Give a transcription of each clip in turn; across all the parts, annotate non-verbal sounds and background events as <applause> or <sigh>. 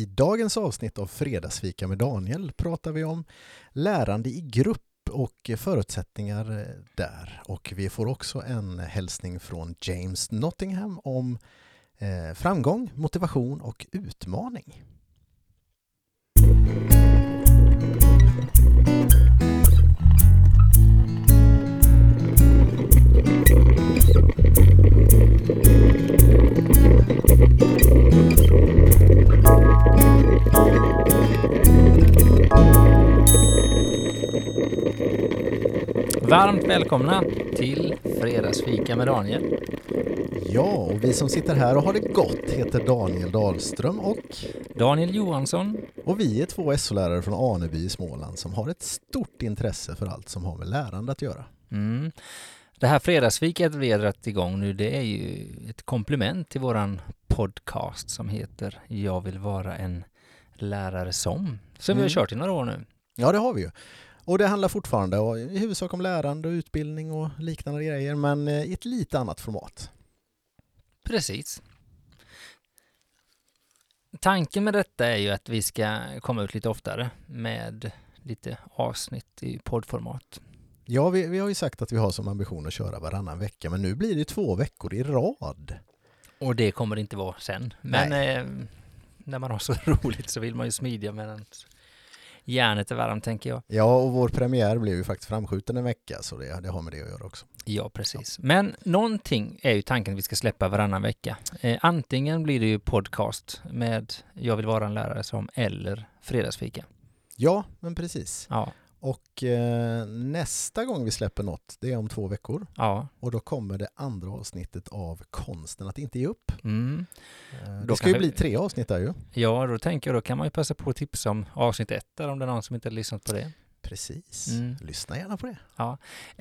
I dagens avsnitt av Fredagsfika med Daniel pratar vi om lärande i grupp och förutsättningar där. Och vi får också en hälsning från James Nottingham om eh, framgång, motivation och utmaning. Varmt välkomna till Fredagsfika med Daniel. Ja, och vi som sitter här och har det gott heter Daniel Dahlström och Daniel Johansson. Och vi är två SO-lärare från Aneby i Småland som har ett stort intresse för allt som har med lärande att göra. Mm. Det här fredagsfikat vi har dragit igång nu, det är ju ett komplement till våran podcast som heter Jag vill vara en lärare som, som vi har Mm. kört i några år nu. Ja, det har vi ju. Och det handlar fortfarande i huvudsak om lärande och utbildning och liknande grejer, men eh, i ett lite annat format. Precis. Tanken med detta är ju att vi ska komma ut lite oftare med lite avsnitt i poddformat. Ja, vi, vi har ju sagt att vi har som ambition att köra varannan vecka, men nu blir det två veckor i rad. Och det kommer det inte vara sen. Men eh, när man har så <laughs> roligt så vill man ju smidja medan järnet är varmt tänker jag. Ja, och vår premiär blev ju faktiskt framskjuten en vecka, så det, det har med det att göra också. Ja, precis. Men någonting är ju tanken att vi ska släppa varannan vecka. Eh, antingen blir det ju podcast med Jag vill vara en lärare som eller fredagsfika. Ja, men precis. Ja, Och eh, nästa gång vi släpper något, det är om två veckor. ja. Och då kommer det andra avsnittet av Konsten att inte ge upp. Mm. Eh, Då Det ska ju bli tre avsnitt där ju. Ja, då tänker jag då kan man ju passa på att tipsa om avsnitt ett där om det är någon som inte har lyssnat på det. Precis. Mm. Lyssna gärna på det.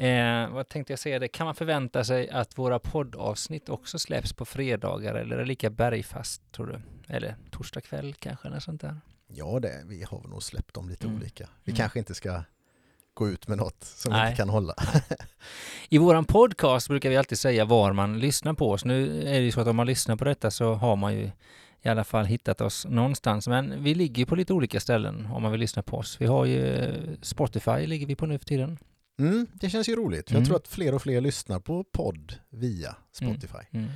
Eh, vad tänkte jag säga det? Kan man förvänta sig att våra poddavsnitt också släpps på fredagar eller är det lika bergfast tror du? Eller torsdag kväll kanske, eller sånt där? Ja, det, vi har nog släppt dem lite Mm. olika. Vi Mm. kanske inte ska gå ut med något som Nej. inte kan hålla. <laughs> I våran podcast brukar vi alltid säga var man lyssnar på oss. Nu är det ju så att om man lyssnar på detta så har man ju i alla fall hittat oss någonstans. Men vi ligger på lite olika ställen om man vill lyssna på oss. Vi har ju eh, Spotify ligger vi på nu för tiden. Mm, det känns ju roligt. Mm. Jag tror att fler och fler lyssnar på podd via Spotify. Mm.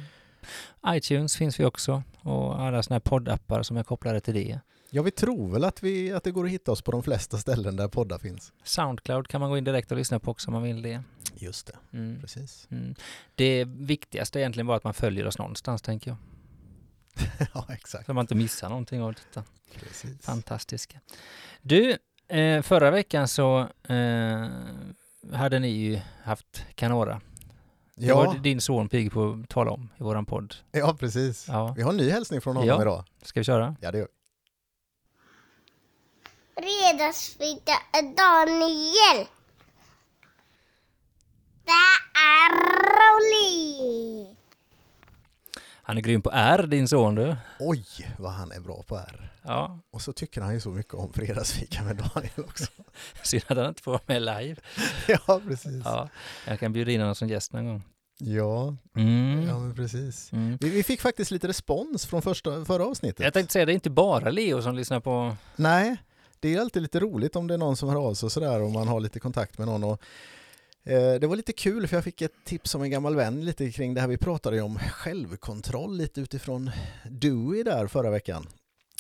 iTunes finns vi också och alla sådana här poddappar som är kopplade till det. Ja, vi tror väl att, vi, att det går att hitta oss på de flesta ställen där poddar finns. Soundcloud kan man gå in direkt och lyssna på också om man vill det. Just det, Mm. precis. Mm. Det viktigaste är egentligen bara att man följer oss någonstans tänker jag. <laughs> ja, exakt. Så man inte missar någonting av detta. Precis. Fantastiska. Du, eh, förra veckan så eh, hade ni ju haft Canora. Det Ja, var din son pigg på att tala om i våran podd. ja, precis. Ja. Vi har en ny hälsning från honom Ja. idag. Ska vi köra? Ja, det gör vi. Fredagsfika är Daniel. Det är roligt. Han är grym på R, din son du. Oj, vad han är bra på R. Ja, Och så tycker han ju så mycket om fredagsfika med Daniel också. <laughs> synd att han inte får vara med live. <laughs> ja, precis. Ja, jag kan bjuda in honom som gäst någon gång. Ja, Mm. ja men precis. Mm. Vi, vi fick faktiskt lite respons från första, förra avsnittet. Jag tänkte säga, det är inte bara Leo som lyssnar på... Nej, det är alltid lite roligt om det är någon som hör av sig och sådär och man har lite kontakt med någon. Och, eh, det var lite kul för jag fick ett tips om en gammal vän lite kring det här vi pratade om självkontroll lite utifrån Dewey där förra veckan.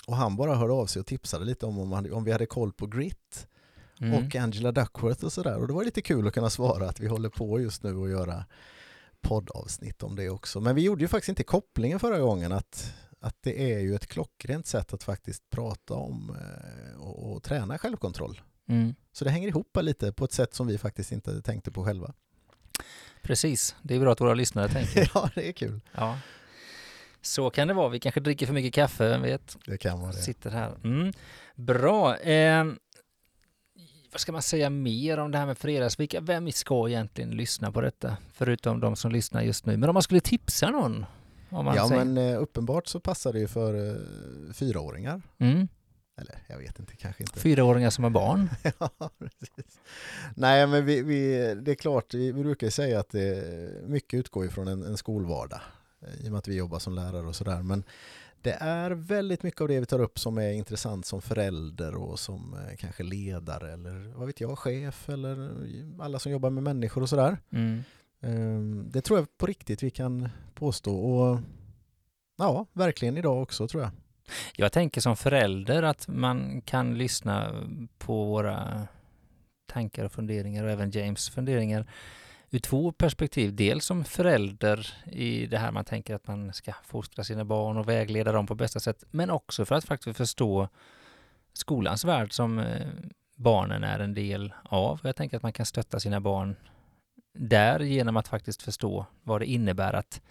Och han bara hörde av sig och tipsade lite om om, om vi hade koll på Grit Mm. och Angela Duckworth och sådär. Och det var lite kul att kunna svara att vi håller på just nu och göra poddavsnitt om det också. Men vi gjorde ju faktiskt inte kopplingen förra gången att, att det är ju ett klockrent sätt att faktiskt prata om eh, och, och träna självkontroll. Mm. Så det hänger ihop lite på ett sätt som vi faktiskt inte tänkte på själva. Precis, det är bra att våra lyssnare tänker. <laughs> ja, det är kul. Ja. Så kan det vara. Vi kanske dricker för mycket kaffe, vem vet? Det kan vara det. Sitter här. Mm. Bra. Eh, vad ska man säga mer om det här med fredagsvika? Vem ska egentligen lyssna på detta? Förutom de som lyssnar just nu. Men om man skulle tipsa någon? Om man Ja, säger. men eh, uppenbart så passar det ju för eh, fyraåringar. Mm. Eller jag vet inte, kanske inte. Fyraåringar som har barn. <laughs> ja, precis. Nej, men vi, vi, det är klart, vi, vi brukar ju säga att det, mycket utgår ifrån en, en skolvardag. eh, I och med att vi jobbar som lärare och sådär. Men Det är väldigt mycket av det vi tar upp som är intressant som förälder och som kanske ledare eller vad vet jag, chef eller alla som jobbar med människor och sådär. Mm. Ehm, det tror jag på riktigt vi kan påstå och ja, verkligen idag också tror jag. Jag tänker som förälder att man kan lyssna på våra tankar och funderingar och även James funderingar ur två perspektiv. Dels som förälder i det här man tänker att man ska fostra sina barn och vägleda dem på bästa sätt, men också för att faktiskt förstå skolans värld som eh, barnen är en del av. Jag tänker att man kan stötta sina barn där genom att faktiskt förstå vad det innebär att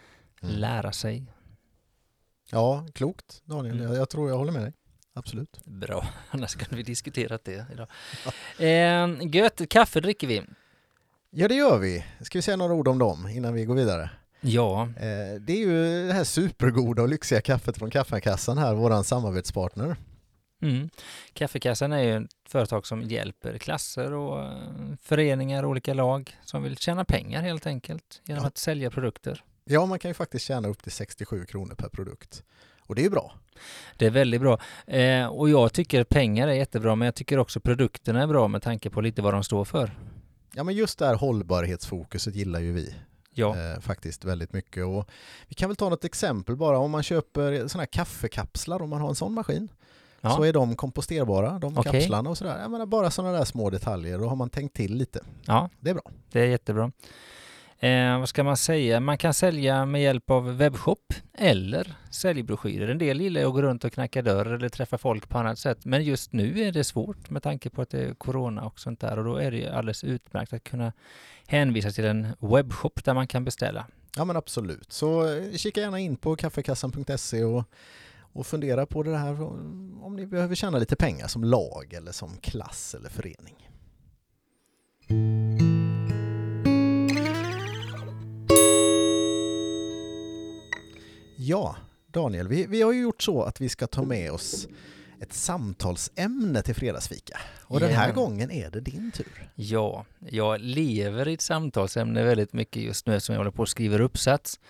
Mm. lära sig. Ja, klokt Daniel. Mm. Jag, tror jag håller med dig. Absolut. Bra, <laughs> annars kunde vi diskuterat det idag. <laughs> Eh, gött, kaffe dricker vi. Ja, det gör vi. Ska vi säga några ord om dem innan vi går vidare? Ja, Eh, Det är ju det här supergoda och lyxiga kaffet från Kaffekassan här, våran samarbetspartner. Mm. Kaffekassan är ju ett företag som hjälper klasser och eh, föreningar och olika lag som vill tjäna pengar helt enkelt genom Ja. att sälja produkter. Ja, man kan ju faktiskt tjäna upp till 67 kronor per produkt. Och det är ju bra. Det är väldigt bra. Eh, och jag tycker pengar är jättebra, men jag tycker också produkterna är bra med tanke på lite vad de står för. Ja, men just det här hållbarhetsfokuset gillar ju vi Ja, eh, faktiskt väldigt mycket. Och vi kan väl ta något exempel bara. Om man köper sådana här kaffekapslar, om man har en sån maskin, ja. så är de komposterbara, de Okej. kapslarna och sådär. Jag menar bara sådana där små detaljer, då har man tänkt till lite. ja Det är bra. det är jättebra. Eh, vad ska man säga? Man kan sälja med hjälp av webbshop eller säljbroschyrer. En del gillar att gå runt och knacka dörr eller träffa folk på annat sätt. Men just nu är det svårt med tanke på att det är corona och sånt där. Och då är det alldeles utmärkt att kunna hänvisa till en webbshop där man kan beställa. Ja men absolut. Så eh, kika gärna in på kaffekassan.se och, och fundera på det här om ni behöver tjäna lite pengar som lag eller som klass eller förening. Ja, Daniel, vi, vi har ju gjort så att vi ska ta med oss ett samtalsämne till fredagsfika. Och den här gången är det din tur. Ja, jag lever i ett samtalsämne väldigt mycket just nu som jag håller på att skriva uppsats.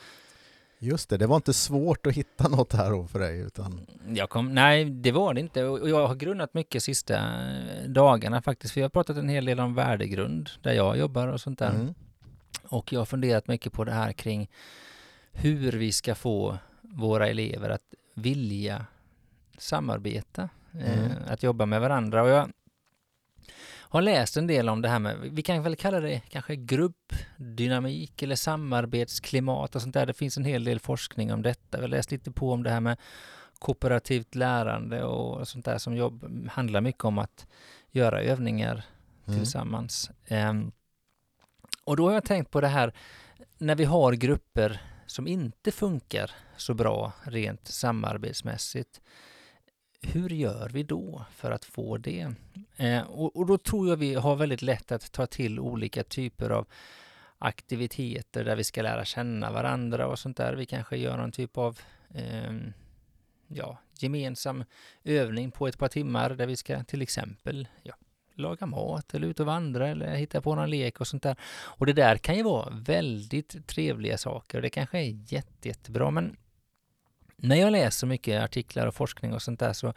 Just det, det var inte svårt att hitta något här för dig utan Jag kom, nej, det var det inte. Och jag har grunnat mycket sista eh, dagarna faktiskt. För jag har pratat en hel del om värdegrund där jag jobbar och sånt där. mm. Och jag har funderat mycket på det här kring hur vi ska få våra elever att vilja samarbeta, eh, Mm. att jobba med varandra. Och jag har läst en del om det här med, vi kan väl kalla det kanske gruppdynamik eller samarbetsklimat och sånt där. Det finns en hel del forskning om detta. Jag har läst lite på om det här med kooperativt lärande och sånt där som jobb, handlar mycket om att göra övningar Mm. tillsammans. Ehm, och då har jag tänkt på det här när vi har grupper som inte funkar så bra rent samarbetsmässigt. Hur gör vi då för att få det? Eh, och, och då tror jag vi har väldigt lätt att ta till olika typer av aktiviteter där vi ska lära känna varandra och sånt där. Vi kanske gör någon typ av eh, ja, gemensam övning på ett par timmar där vi ska till exempel ja, laga mat eller ut och vandra eller hitta på någon lek och sånt där. Och det där kan ju vara väldigt trevliga saker och det kanske är jätte, jättebra men när jag läser mycket artiklar och forskning och sånt där så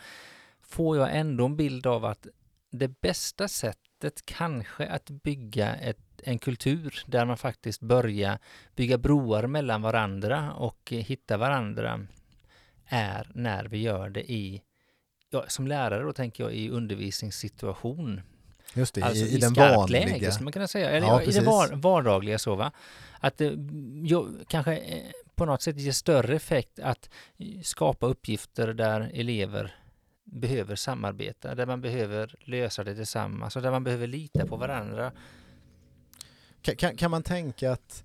får jag ändå en bild av att det bästa sättet kanske att bygga ett, en kultur där man faktiskt börjar bygga broar mellan varandra och eh, hitta varandra är när vi gör det i, ja, som lärare då tänker jag i undervisningssituation. Just det, Alltså i, i den vanliga. läge man kunna säga. Eller Ja, i det var, vardagliga så va. Att det jo, kanske eh, på något sätt ger större effekt att skapa uppgifter där elever behöver samarbeta, där man behöver lösa det tillsammans och där man behöver lita på varandra. Kan, kan, kan man tänka att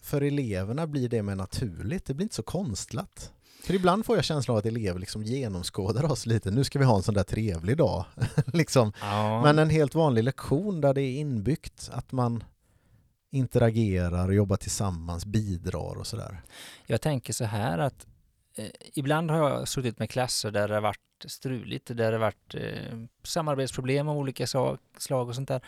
för eleverna blir det mer naturligt? Det blir inte så konstlat. För ibland får jag känslan av att elever liksom genomskådar oss lite. Nu ska vi ha en sån där trevlig dag. <laughs> liksom. Ja. Men en helt vanlig lektion där det är inbyggt att man interagerar, jobbar tillsammans, bidrar och sådär. Jag tänker så här att eh, ibland har jag suttit med klasser där det har varit struligt, där det har varit eh, samarbetsproblem av olika slag och sånt där.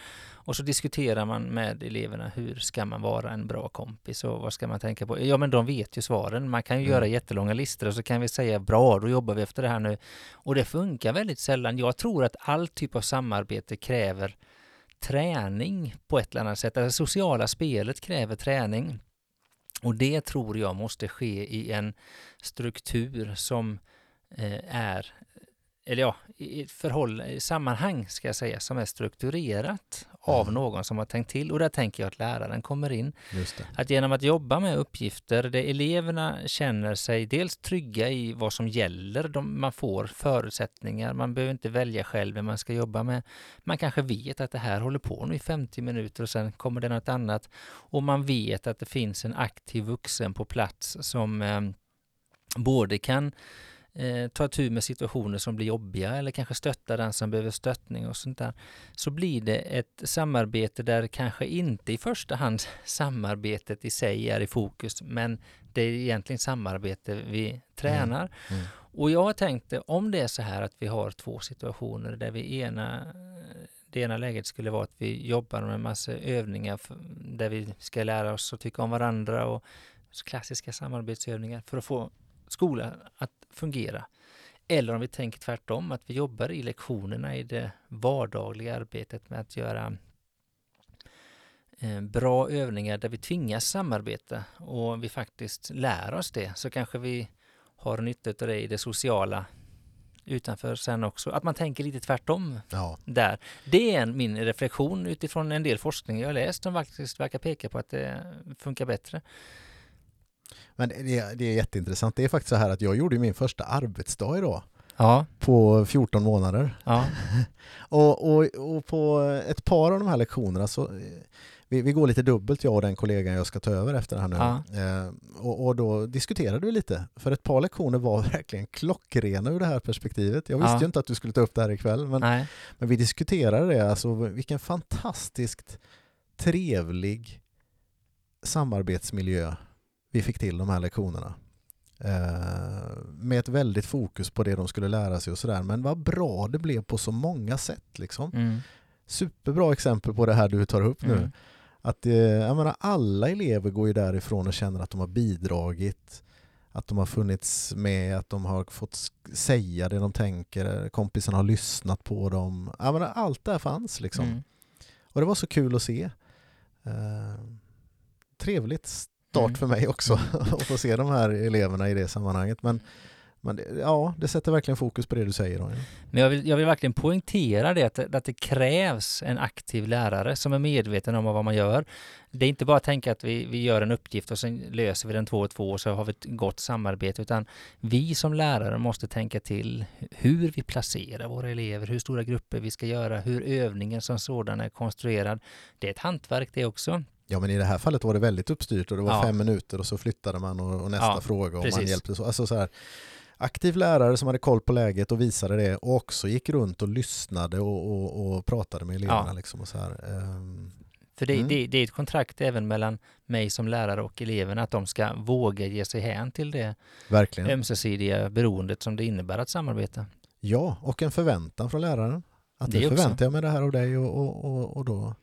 Och så diskuterar man med eleverna hur ska man vara en bra kompis och vad ska man tänka på? Ja, men de vet ju svaren. Man kan ju Mm. göra jättelånga listor och så kan vi säga bra, då jobbar vi efter det här nu. Och det funkar väldigt sällan. Jag tror att all typ av samarbete kräver träning på ett eller annat sätt. Det sociala spelet kräver träning. Och det tror jag måste ske i en struktur som eh, är, eller ja, i ett förhåll, i sammanhang ska jag säga, som är strukturerat av Mm. någon som har tänkt till. Och där tänker jag att läraren kommer in. Att genom att jobba med uppgifter där eleverna känner sig dels trygga i vad som gäller, de, man får förutsättningar, man behöver inte välja själv vem man ska jobba med. Man kanske vet att det här håller på nu i 50 minuter och sen kommer det något annat. Och man vet att det finns en aktiv vuxen på plats som eh, både kan eh, ta tur med situationer som blir jobbiga eller kanske stötta den som behöver stöttning och sånt där. Så blir det ett samarbete där kanske inte i första hand <laughs> samarbetet i sig är i fokus, men det är egentligen samarbete vi tränar. Mm. Och jag har tänkt eh, om det är så här att vi har två situationer där vi ena det ena läget skulle vara att vi jobbar med en massa övningar där vi ska lära oss att tycka om varandra och klassiska samarbetsövningar för att få skolan att fungera. Eller om vi tänker tvärtom, att vi jobbar i lektionerna i det vardagliga arbetet med att göra eh, bra övningar där vi tvingas samarbeta och vi faktiskt lär oss det, så kanske vi har nytta av det i det sociala utanför sen också. Att man tänker lite tvärtom Ja, där. Det är en, min reflektion utifrån en del forskning jag läst som faktiskt verkar peka på att det funkar bättre. Men det är, det är jätteintressant. Det är faktiskt så här att jag gjorde min första arbetsdag idag Ja, på 14 månader. ja, <laughs> Och, och, och på ett par av de här lektionerna så eh, vi, vi går lite dubbelt jag och den kollegan jag ska ta över efter det här nu. Ja. Eh, och, och då diskuterade vi lite. För ett par lektioner var <laughs> verkligen klockrena ur det här perspektivet. Jag visste ju inte att du skulle ta upp det här ikväll men, nej, men vi diskuterade det. Alltså vilken fantastiskt trevlig samarbetsmiljö vi fick till de här lektionerna. Eh, med ett väldigt fokus på det de skulle lära sig och sådär. Men vad bra det blev på så många sätt liksom mm, superbra exempel på det här du tar upp nu. mm, Att eh, jag menar, alla elever går ju därifrån och känner att de har bidragit, att de har funnits med, att de har fått säga det de tänker, kompisarna har lyssnat på dem. Jag menar, allt det här fanns liksom. mm. Och det var så kul att se. Eh, trevligt start Mm. för mig också <laughs> att få se de här eleverna i det sammanhanget. Men, men det, ja, det sätter verkligen fokus på det du säger. Daniel. Men jag vill, jag vill verkligen poängtera det att, det, att det krävs en aktiv lärare som är medveten om vad man gör. Det är inte bara att tänka att vi, vi gör en uppgift och sen löser vi den två och två och så har vi ett gott samarbete, utan vi som lärare måste tänka till hur vi placerar våra elever, hur stora grupper vi ska göra, hur övningen som sådan är konstruerad. Det är ett hantverk det också. Ja men i det här fallet var det väldigt uppstyrt och det var Ja. fem minuter och så flyttade man och, och nästa Ja, fråga och man precis. hjälpte så. Alltså så här, aktiv lärare som hade koll på läget och visade det och också gick runt och lyssnade och, och, och pratade med eleverna. Ja. Liksom och så här. För det, Mm. det, det är ett kontrakt även mellan mig som lärare och eleverna att de ska våga ge sig hän till det verkligen. ömsesidiga beroendet som det innebär att samarbeta. Ja, och en förväntan från läraren. Att Det nu förväntar jag mig det här av dig och, och, och, och då,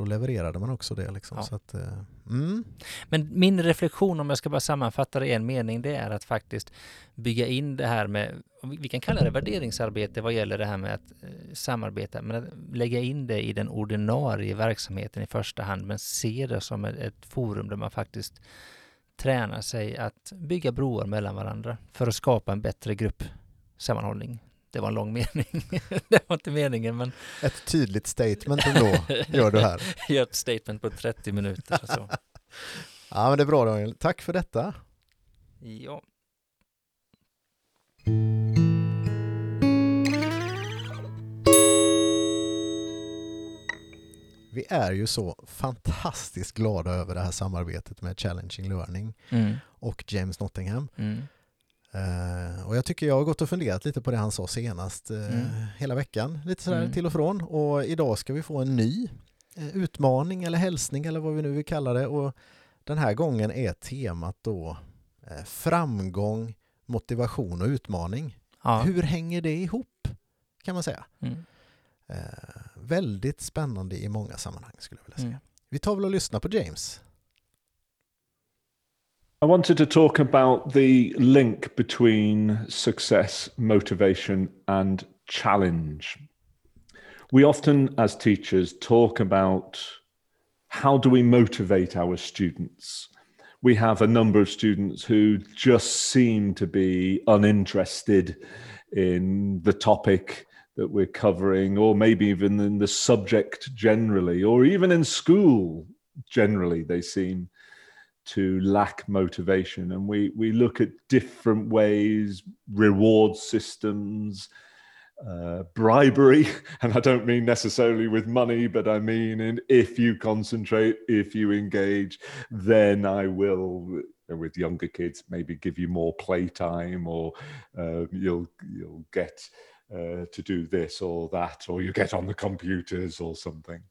då levererade man också det. Liksom. Ja. Så att, eh, mm, Men min reflektion, om jag ska bara sammanfatta det i en mening, det är att faktiskt bygga in det här med, vi kan kalla det värderingsarbete vad gäller det här med att eh, samarbeta, men att lägga in det i den ordinarie verksamheten i första hand, men se det som ett, ett forum där man faktiskt tränar sig att bygga broar mellan varandra för att skapa en bättre gruppsammanhållning. Det var en lång mening. <laughs> det var inte meningen, men ett tydligt statement ändå gör du här. <laughs> gör ett statement på 30 minuter. Så. <laughs> Ja, men det är bra Daniel. Tack för detta. Ja. Vi är ju så fantastiskt glada över det här samarbetet med Challenging Learning Mm. och James Nottingham. Mm. Eh, och jag tycker jag har gått och funderat lite på det han sa senast eh, Mm. hela veckan, lite sådär Mm. till och från. Och idag ska vi få en ny eh, utmaning eller hälsning eller vad vi nu vill kalla det. Och den här gången är temat då framgång motivation och utmaning. Ja. Hur hänger det ihop? Kan man säga. Mm. Väldigt spännande i många sammanhang skulle jag vilja säga. Mm. Vi tar väl och lyssnar på James. I wanted to talk about the link between success, motivation, and challenge. We often, as teachers, talk about how do we motivate our students. We have a number of students who just seem to be uninterested in the topic that we're covering, or maybe even in the subject generally, or even in school generally, they seem to lack motivation. And we, we look at different ways, reward systems, uh, bribery. <laughs> And I don't mean necessarily with money, but I mean in if you concentrate, if you engage, then I will. With younger kids, maybe give you more playtime, or uh, you'll you'll get uh, to do this or that, or you get on the computers or something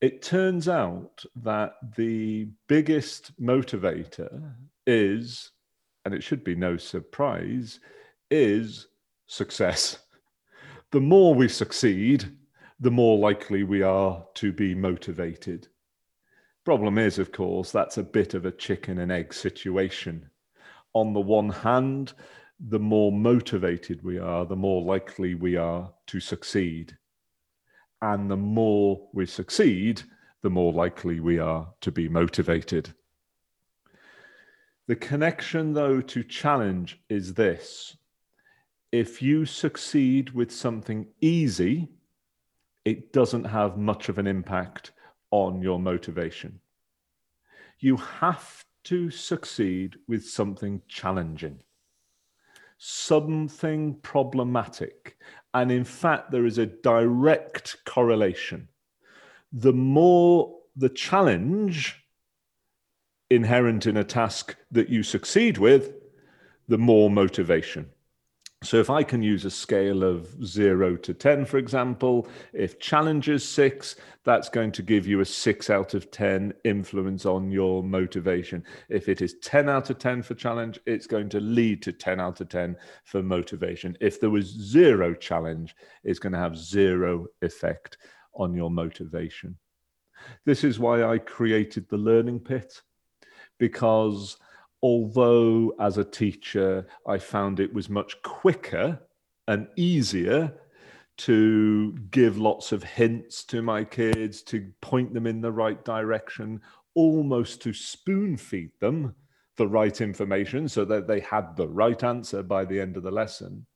it turns out that the biggest motivator uh-huh. is, and it should be no surprise, is success. <laughs> The more we succeed, the more likely we are to be motivated. Problem is, of course, that's a bit of a chicken and egg situation. On the one hand, the more motivated we are, the more likely we are to succeed. And the more we succeed, the more likely we are to be motivated. The connection, though, to challenge is this if you succeed with something easy, it doesn't have much of an impact on your motivation. You have to succeed with something challenging, something problematic. And in fact, there is a direct correlation. The more the challenge inherent in a task that you succeed with, the more motivation. So if I can use a scale of zero to 10, for example, if challenge is six, that's going to give you a six out of 10 influence on your motivation. If it is 10 out of 10 for challenge, it's going to lead to 10 out of 10 for motivation. If there was zero challenge, it's going to have zero effect on your motivation. This is why I created the learning pit because although as a teacher I found it was much quicker and easier to give lots of hints to my kids, to point them in the right direction, almost to spoon feed them the right information so that they had the right answer by the end of the lesson.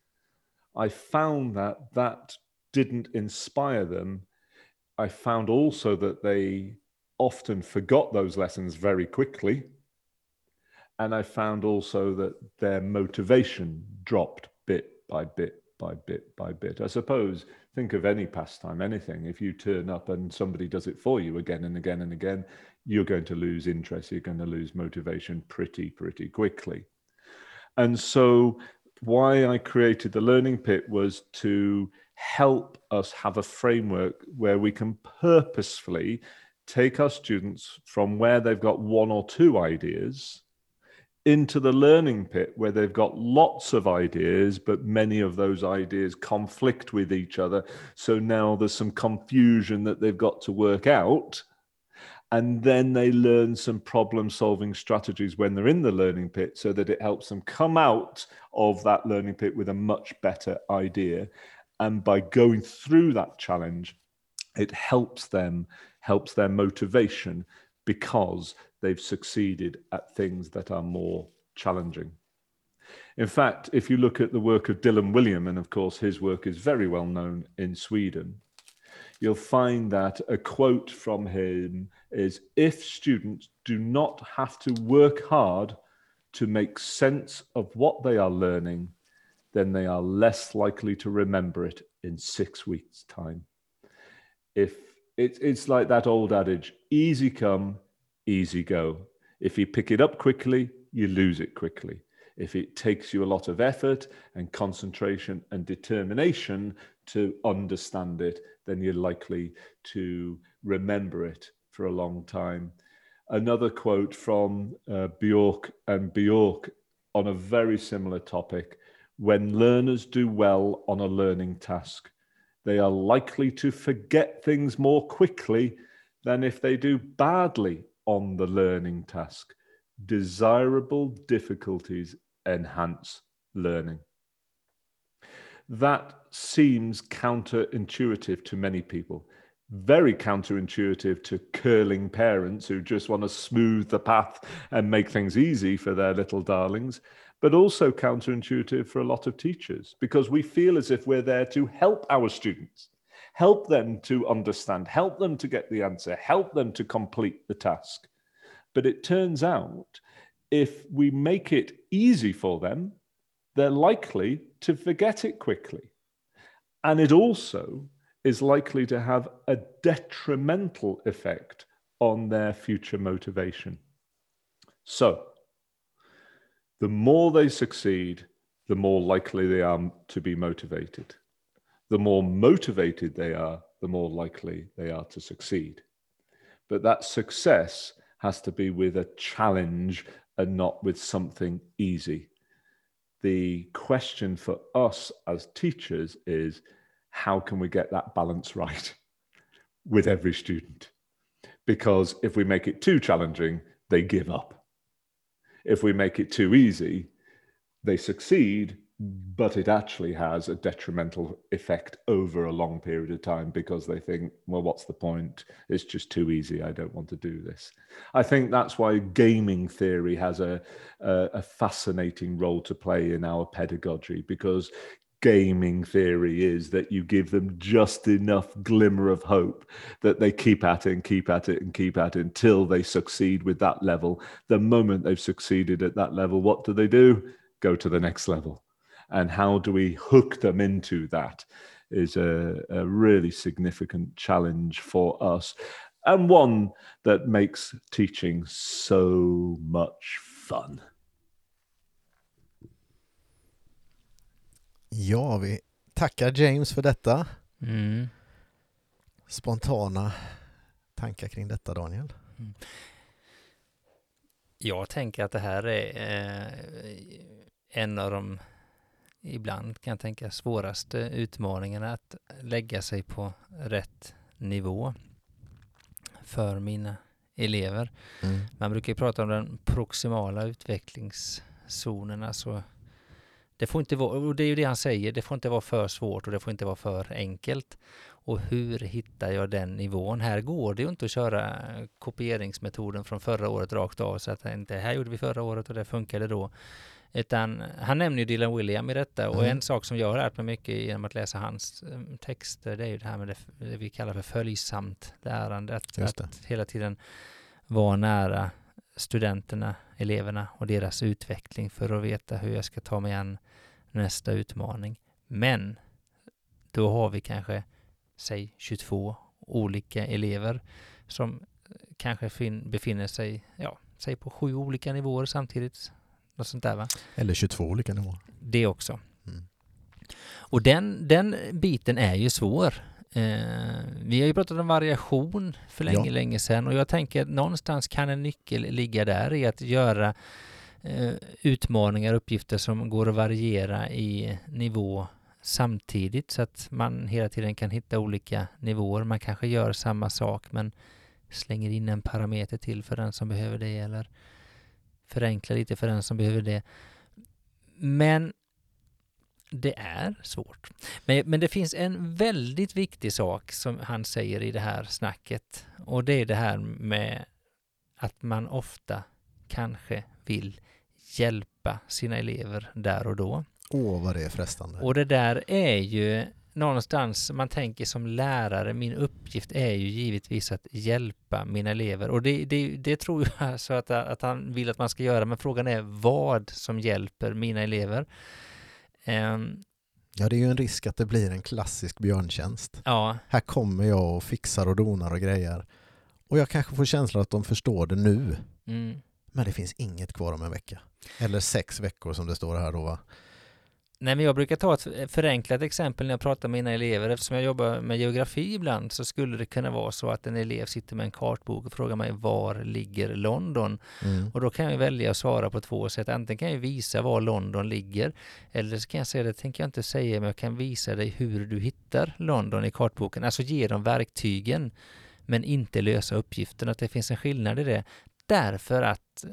I found that that didn't inspire them. I found also that they often forgot those lessons very quickly and I found also that their motivation dropped bit by bit by bit by bit. I suppose, think of any pastime, anything. If you turn up and somebody does it for you again and again and again, you're going to lose interest, you're going to lose motivation pretty, pretty quickly. And so, why I created the Learning Pit was to help us have a framework where we can purposefully take our students from where they've got one or two ideas into the learning pit where they've got lots of ideas, but many of those ideas conflict with each other. So now there's some confusion that they've got to work out. And then they learn some problem solving strategies when they're in the learning pit so that it helps them come out of that learning pit with a much better idea. And by going through that challenge, it helps them, helps their motivation because they've succeeded at things that are more challenging. In fact, if you look at the work of Dylan William, and of course his work is very well known in Sweden, you'll find that a quote from him is If students do not have to work hard to make sense of what they are learning, then they are less likely to remember it in six weeks' time. If it, it's like that old adage easy come, easy go. If you pick it up quickly, you lose it quickly. If it takes you a lot of effort and concentration and determination to understand it, then you're likely to remember it for a long time. Another quote from uh, Bjork and Bjork on a very similar topic. When learners do well on a learning task, they are likely to forget things more quickly than if they do badly on the learning task. Desirable difficulties enhance learning. That seems counterintuitive to many people. Very counterintuitive to curling parents who just want to smooth the path and make things easy for their little darlings, but also counterintuitive for a lot of teachers because we feel as if we're there to help our students, help them to understand, help them to get the answer, help them to complete the task. But it turns out if we make it easy for them, they're likely to forget it quickly. And it also is likely to have a detrimental effect on their future motivation. So, the more they succeed, the more likely they are to be motivated. The more motivated they are, the more likely they are to succeed. But that success has to be with a challenge and not with something easy. The question for us as teachers is how can we get that balance right <laughs> with every student? Because if we make it too challenging, they give up. If we make it too easy, they succeed, but it actually has a detrimental effect over a long period of time because they think, well, what's the point? It's just too easy. I don't want to do this. I think that's why gaming theory has a, a, a fascinating role to play in our pedagogy because gaming theory is that you give them just enough glimmer of hope that they keep at it and keep at it and keep at it until they succeed with that level. The moment they've succeeded at that level, what do they do? Go to the next level. And how do we hook them into that is a, a really significant challenge for us and one that makes teaching so much fun. Ja, vi tackar James för detta. Mm. Spontana tankar kring detta, Daniel? Jag tänker att det här är eh, en av de, ibland kan jag tänka, svåraste utmaningarna att lägga sig på rätt nivå för mina elever. Mm. Man brukar prata om den proximala utvecklingszonen, alltså det får inte vara, och det är ju det han säger, det får inte vara för svårt och det får inte vara för enkelt. Och hur hittar jag den nivån? Här går det ju inte att köra kopieringsmetoden från förra året rakt av, så att det här gjorde vi förra året och det funkade då. Utan han nämner ju Dylan William i detta och Mm. en sak som jag har lärt mig mycket genom att läsa hans eh, texter, det är ju det här med det, det vi kallar för följsamt lärande. Att, att hela tiden vara nära studenterna, eleverna och deras utveckling för att veta hur jag ska ta mig an nästa utmaning. Men då har vi kanske, säg 22 olika elever som kanske fin- befinner sig, ja, säg på sju olika nivåer samtidigt. Något sånt där va? Eller 22 olika nivåer. Det också. Mm. Och den, den biten är ju svår. Eh, vi har ju pratat om variation för länge, Ja. länge sedan och jag tänker att någonstans kan en nyckel ligga där i att göra eh, utmaningar, uppgifter som går att variera i nivå samtidigt så att man hela tiden kan hitta olika nivåer. Man kanske gör samma sak men slänger in en parameter till för den som behöver det eller förenklar lite för den som behöver det. Men det är svårt. Men, men det finns en väldigt viktig sak som han säger i det här snacket och det är det här med att man ofta kanske vill hjälpa sina elever där och då. Åh, vad det är frestande. Och det där är ju någonstans, man tänker som lärare, min uppgift är ju givetvis att hjälpa mina elever. Och det, det, det tror jag <laughs> så att, att han vill att man ska göra, men frågan är vad som hjälper mina elever. Ehm, Ja, det är ju en risk att det blir en klassisk björntjänst. ja, Här kommer jag och fixar och donar och grejer. Och jag kanske får känslan att de förstår det nu. mm, Men det finns inget kvar om en vecka. Eller sex veckor som det står här då va. Nej, men jag brukar ta ett förenklat exempel när jag pratar med mina elever. Eftersom jag jobbar med geografi ibland så skulle det kunna vara så att en elev sitter med en kartbok och frågar mig var ligger London? Mm. Och då kan jag välja att svara på två sätt. Antingen kan jag visa var London ligger eller så kan jag säga det tänker jag inte säga men jag kan visa dig hur du hittar London i kartboken. Alltså ge dem verktygen men inte lösa uppgiften. Att det finns en skillnad i det. Därför att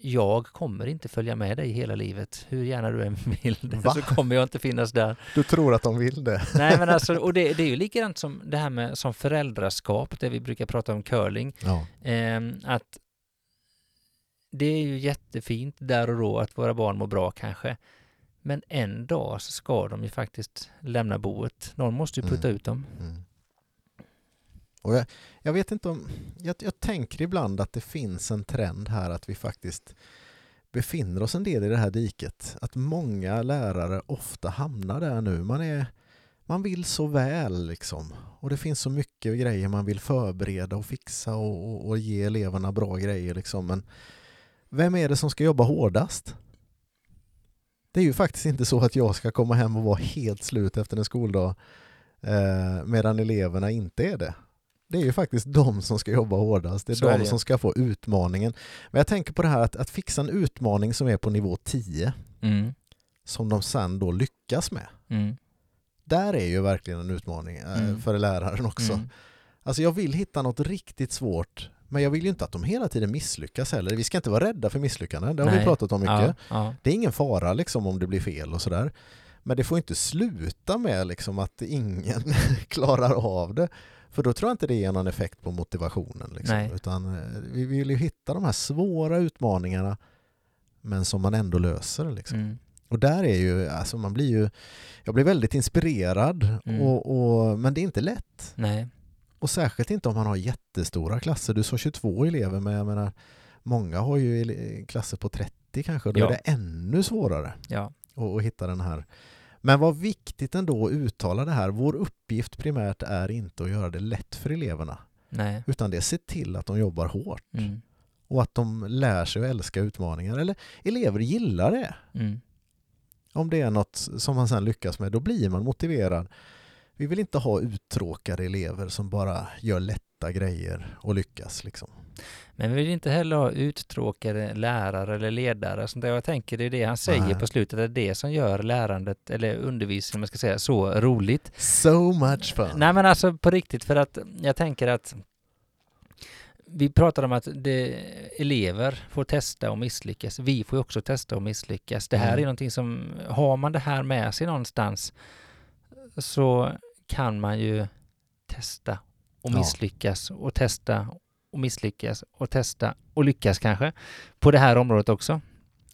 jag kommer inte följa med dig hela livet. Hur gärna du än <laughs> vill det, Va? så kommer jag inte finnas där. Du tror att de vill det? <laughs> Nej men alltså, och det, <laughs> det är ju likadant som det här med som föräldraskap, det vi brukar prata om curling. Ja. Ehm, att det är ju jättefint där och då att våra barn mår bra kanske. Men en dag så ska de ju faktiskt lämna boet. Någon måste ju putta Mm. ut dem. Mm. Och jag, jag vet inte om... Jag, jag tänker ibland att det finns en trend här att vi faktiskt befinner oss en del i det här diket. Att många lärare ofta hamnar där nu. Man, är, man vill så väl liksom. Och det finns så mycket grejer man vill förbereda och fixa och, och, och ge eleverna bra grejer liksom. Men vem är det som ska jobba hårdast? Det är ju faktiskt inte så att jag ska komma hem och vara helt slut efter en skoldag eh, medan eleverna inte är det. Det är ju faktiskt de som ska jobba hårdast. Det är är de som ska få utmaningen. Men jag tänker på det här att, att fixa en utmaning som är på nivå 10 Mm. som de sen då lyckas med. Mm. Där är ju verkligen en utmaning eh, Mm. för läraren också. Mm. Alltså jag vill hitta något riktigt svårt men jag vill ju inte att de hela tiden misslyckas heller. Vi ska inte vara rädda för misslyckanden, det har vi Nej. pratat om mycket. Ja, ja. Det är ingen fara liksom om det blir fel och sådär. Men det får inte sluta med liksom att ingen <laughs> klarar av det. För då tror jag inte det ger någon effekt på motivationen. Liksom. Utan eh, vi vill ju hitta de här svåra utmaningarna men som man ändå löser. Liksom. Mm. Och där är ju, alltså man blir ju, jag blir väldigt inspirerad Mm. och, och, men det är inte lätt. Nej. Och särskilt inte om man har jättestora klasser. Du sa 22 elever men jag menar många har ju klasser på 30 kanske och då Ja. är det ännu svårare Ja. och, och hitta den här. Men vad viktigt ändå att uttala det här. Vår uppgift primärt är inte att göra det lätt för eleverna Nej. utan det är att se till att de jobbar hårt Mm. och att de lär sig att älska utmaningar. Eller elever gillar det. Mm. Om det är något som man sen lyckas med, då blir man motiverad. Vi vill inte ha uttråkade elever som bara gör lätta grejer och lyckas. Liksom. Men vi vill inte heller ha uttråkade lärare eller ledare. Sånt där. Jag tänker det är det han säger Nej. på slutet, det är det som gör lärandet, eller undervisningen, man ska säga, så roligt. So much fun! Nej men alltså på riktigt, för att jag tänker att vi pratar om att det, elever får testa och misslyckas. Vi får ju också testa och misslyckas. Det här Mm. är någonting som, har man det här med sig någonstans så kan man ju testa och Ja. misslyckas och testa och misslyckas och testa och lyckas kanske på det här området också.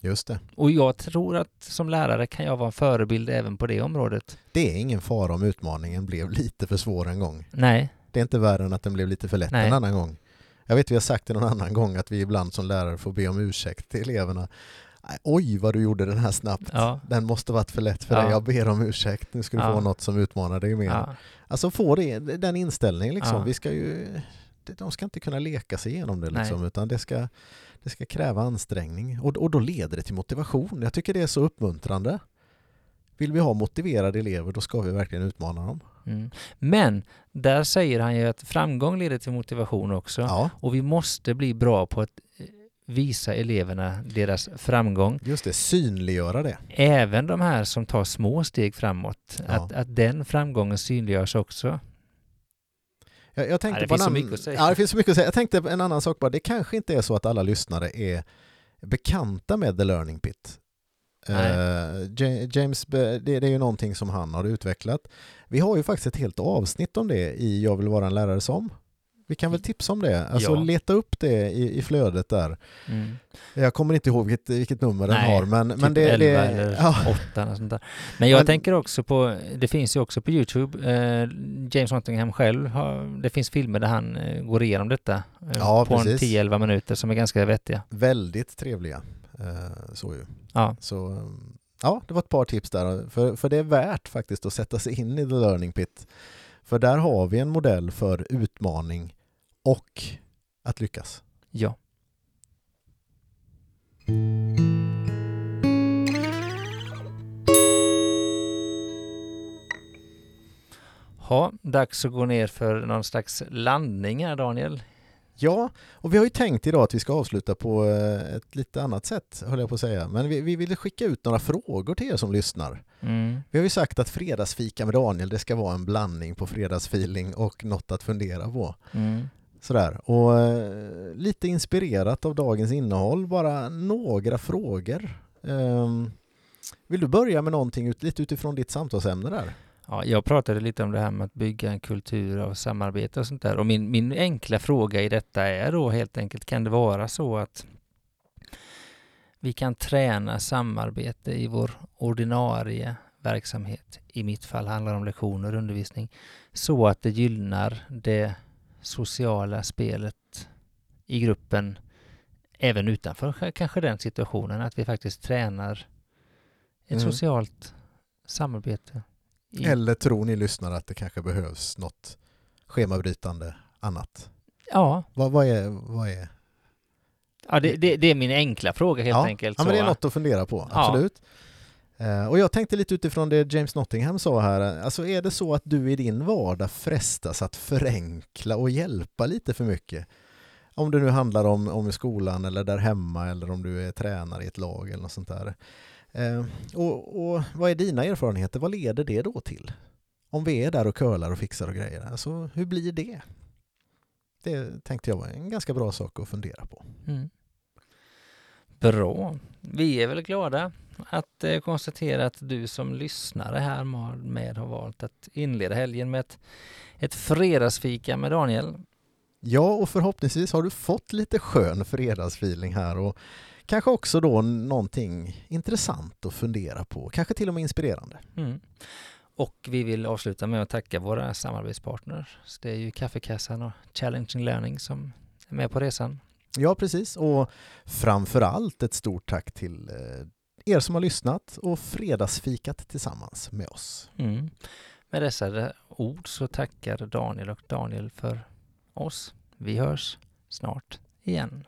Just det. Och jag tror att som lärare kan jag vara en förebild även på det området. Det är ingen fara om utmaningen blev lite för svår en gång. Nej, Det är inte värre än att den blev lite för lätt Nej. en annan gång. Jag vet vi har sagt det någon annan gång att vi ibland som lärare får be om ursäkt till eleverna. Oj vad du gjorde den här snabbt. ja, Den måste varit för lätt för Ja. dig. Jag ber om ursäkt. Nu ska du Ja. få något som utmanar dig mer. Alltså få det, den inställningen liksom. Vi ska ju, de ska inte kunna leka sig igenom det liksom, utan det ska, det ska kräva ansträngning. Och, och då leder det till motivation. Jag tycker det är så uppmuntrande. Vill vi ha motiverade elever, då ska vi verkligen utmana dem. Mm. Men där säger han ju att framgång leder till motivation också. Ja, Och vi måste bli bra på att eh, visa eleverna deras framgång. just det. Synliggöra det. Även de här som tar små steg framåt. Ja. Att, att den framgången synliggörs också. Jag, jag tänkte Ja, det på en finns så annan- mycket att säga. Ja, det finns så mycket att säga. Jag tänkte en annan sak bara. Det kanske inte är så att alla lyssnare är bekanta med The Learning Pit. Nej. Ja- James, det, det är ju någonting som han har utvecklat. Vi har ju faktiskt ett helt avsnitt om det i Jag vill vara en lärare som. Vi kan väl tipsa om det. Alltså Ja. leta upp det i, i flödet där. Mm. Jag kommer inte ihåg vilket, vilket nummer den Nej, har. Men, men typ det, 11 det, eller ja, 8 eller sånt där. Men jag Men- tänker också på, det finns ju också på Youtube, eh, James Nottingham själv, har, det finns filmer där han eh, går igenom detta eh, Ja, på en precis. 10-11 minuter som är ganska vettiga. väldigt trevliga. Eh, så ju. Ja, Så ja, det var ett par tips där. För, för det är värt faktiskt att sätta sig in i The Learning Pit. För där har vi en modell för utmaning och att lyckas. Ja. Ja, dags att gå ner för någon slags landning här Daniel. Ja, och vi har ju tänkt idag att vi ska avsluta på eh, ett lite annat sätt, höll jag på att säga. Men vi, vi ville skicka ut några frågor till er som lyssnar. Mm. Vi har ju sagt att fredagsfika med Daniel, det ska vara en blandning på fredagsfeeling och något att fundera på. Mm. Sådär. Och eh, lite inspirerat av dagens innehåll, bara några frågor. Eh, vill du börja med någonting ut, lite utifrån ditt samtalsämne där? Ja, jag pratade lite om det här med att bygga en kultur av samarbete och sånt där. Och min, min enkla fråga i detta är då helt enkelt, kan det vara så att vi kan träna samarbete i vår ordinarie verksamhet, i mitt fall handlar det om lektioner och undervisning, så att det gynnar det sociala spelet i gruppen även utanför kanske den situationen, att vi faktiskt tränar ett Mm. socialt samarbete. i- Eller tror ni lyssnare att det kanske behövs något schemabrytande annat? Ja, Vad, vad, är, vad är... ja det, det, det är min enkla fråga helt ja. enkelt. Ja, men det är något att fundera på, Ja. absolut. Eh, Eh, och jag tänkte lite utifrån det James Nottingham sa här, alltså är det så att du i din vardag frestas att förenkla och hjälpa lite för mycket? Om det nu handlar om, om i skolan eller där hemma eller om du är tränare i ett lag eller något sånt där. Eh, och, och vad är dina erfarenheter? Vad leder det då till? Om vi är där och curlar och fixar och grejer, alltså hur blir det? Det tänkte jag var en ganska bra sak att fundera på. Mm. Bra. Vi är väl glada att eh, konstatera att du som lyssnare här med, har valt att inleda helgen med ett, ett fredagsfika med Daniel. Ja, och förhoppningsvis har du fått lite skön fredagsfeeling här och kanske också då någonting intressant att fundera på, kanske till och med inspirerande. Mm. Och vi vill avsluta med att tacka våra samarbetspartners. Det är ju Kaffekassan och Challenging Learning som är med på resan. Ja, precis. Och framför allt ett stort tack till eh, er som har lyssnat och fredagsfikat tillsammans med oss. Mm. Med dessa ord så tackar Daniel och Daniel för oss. Vi hörs snart igen.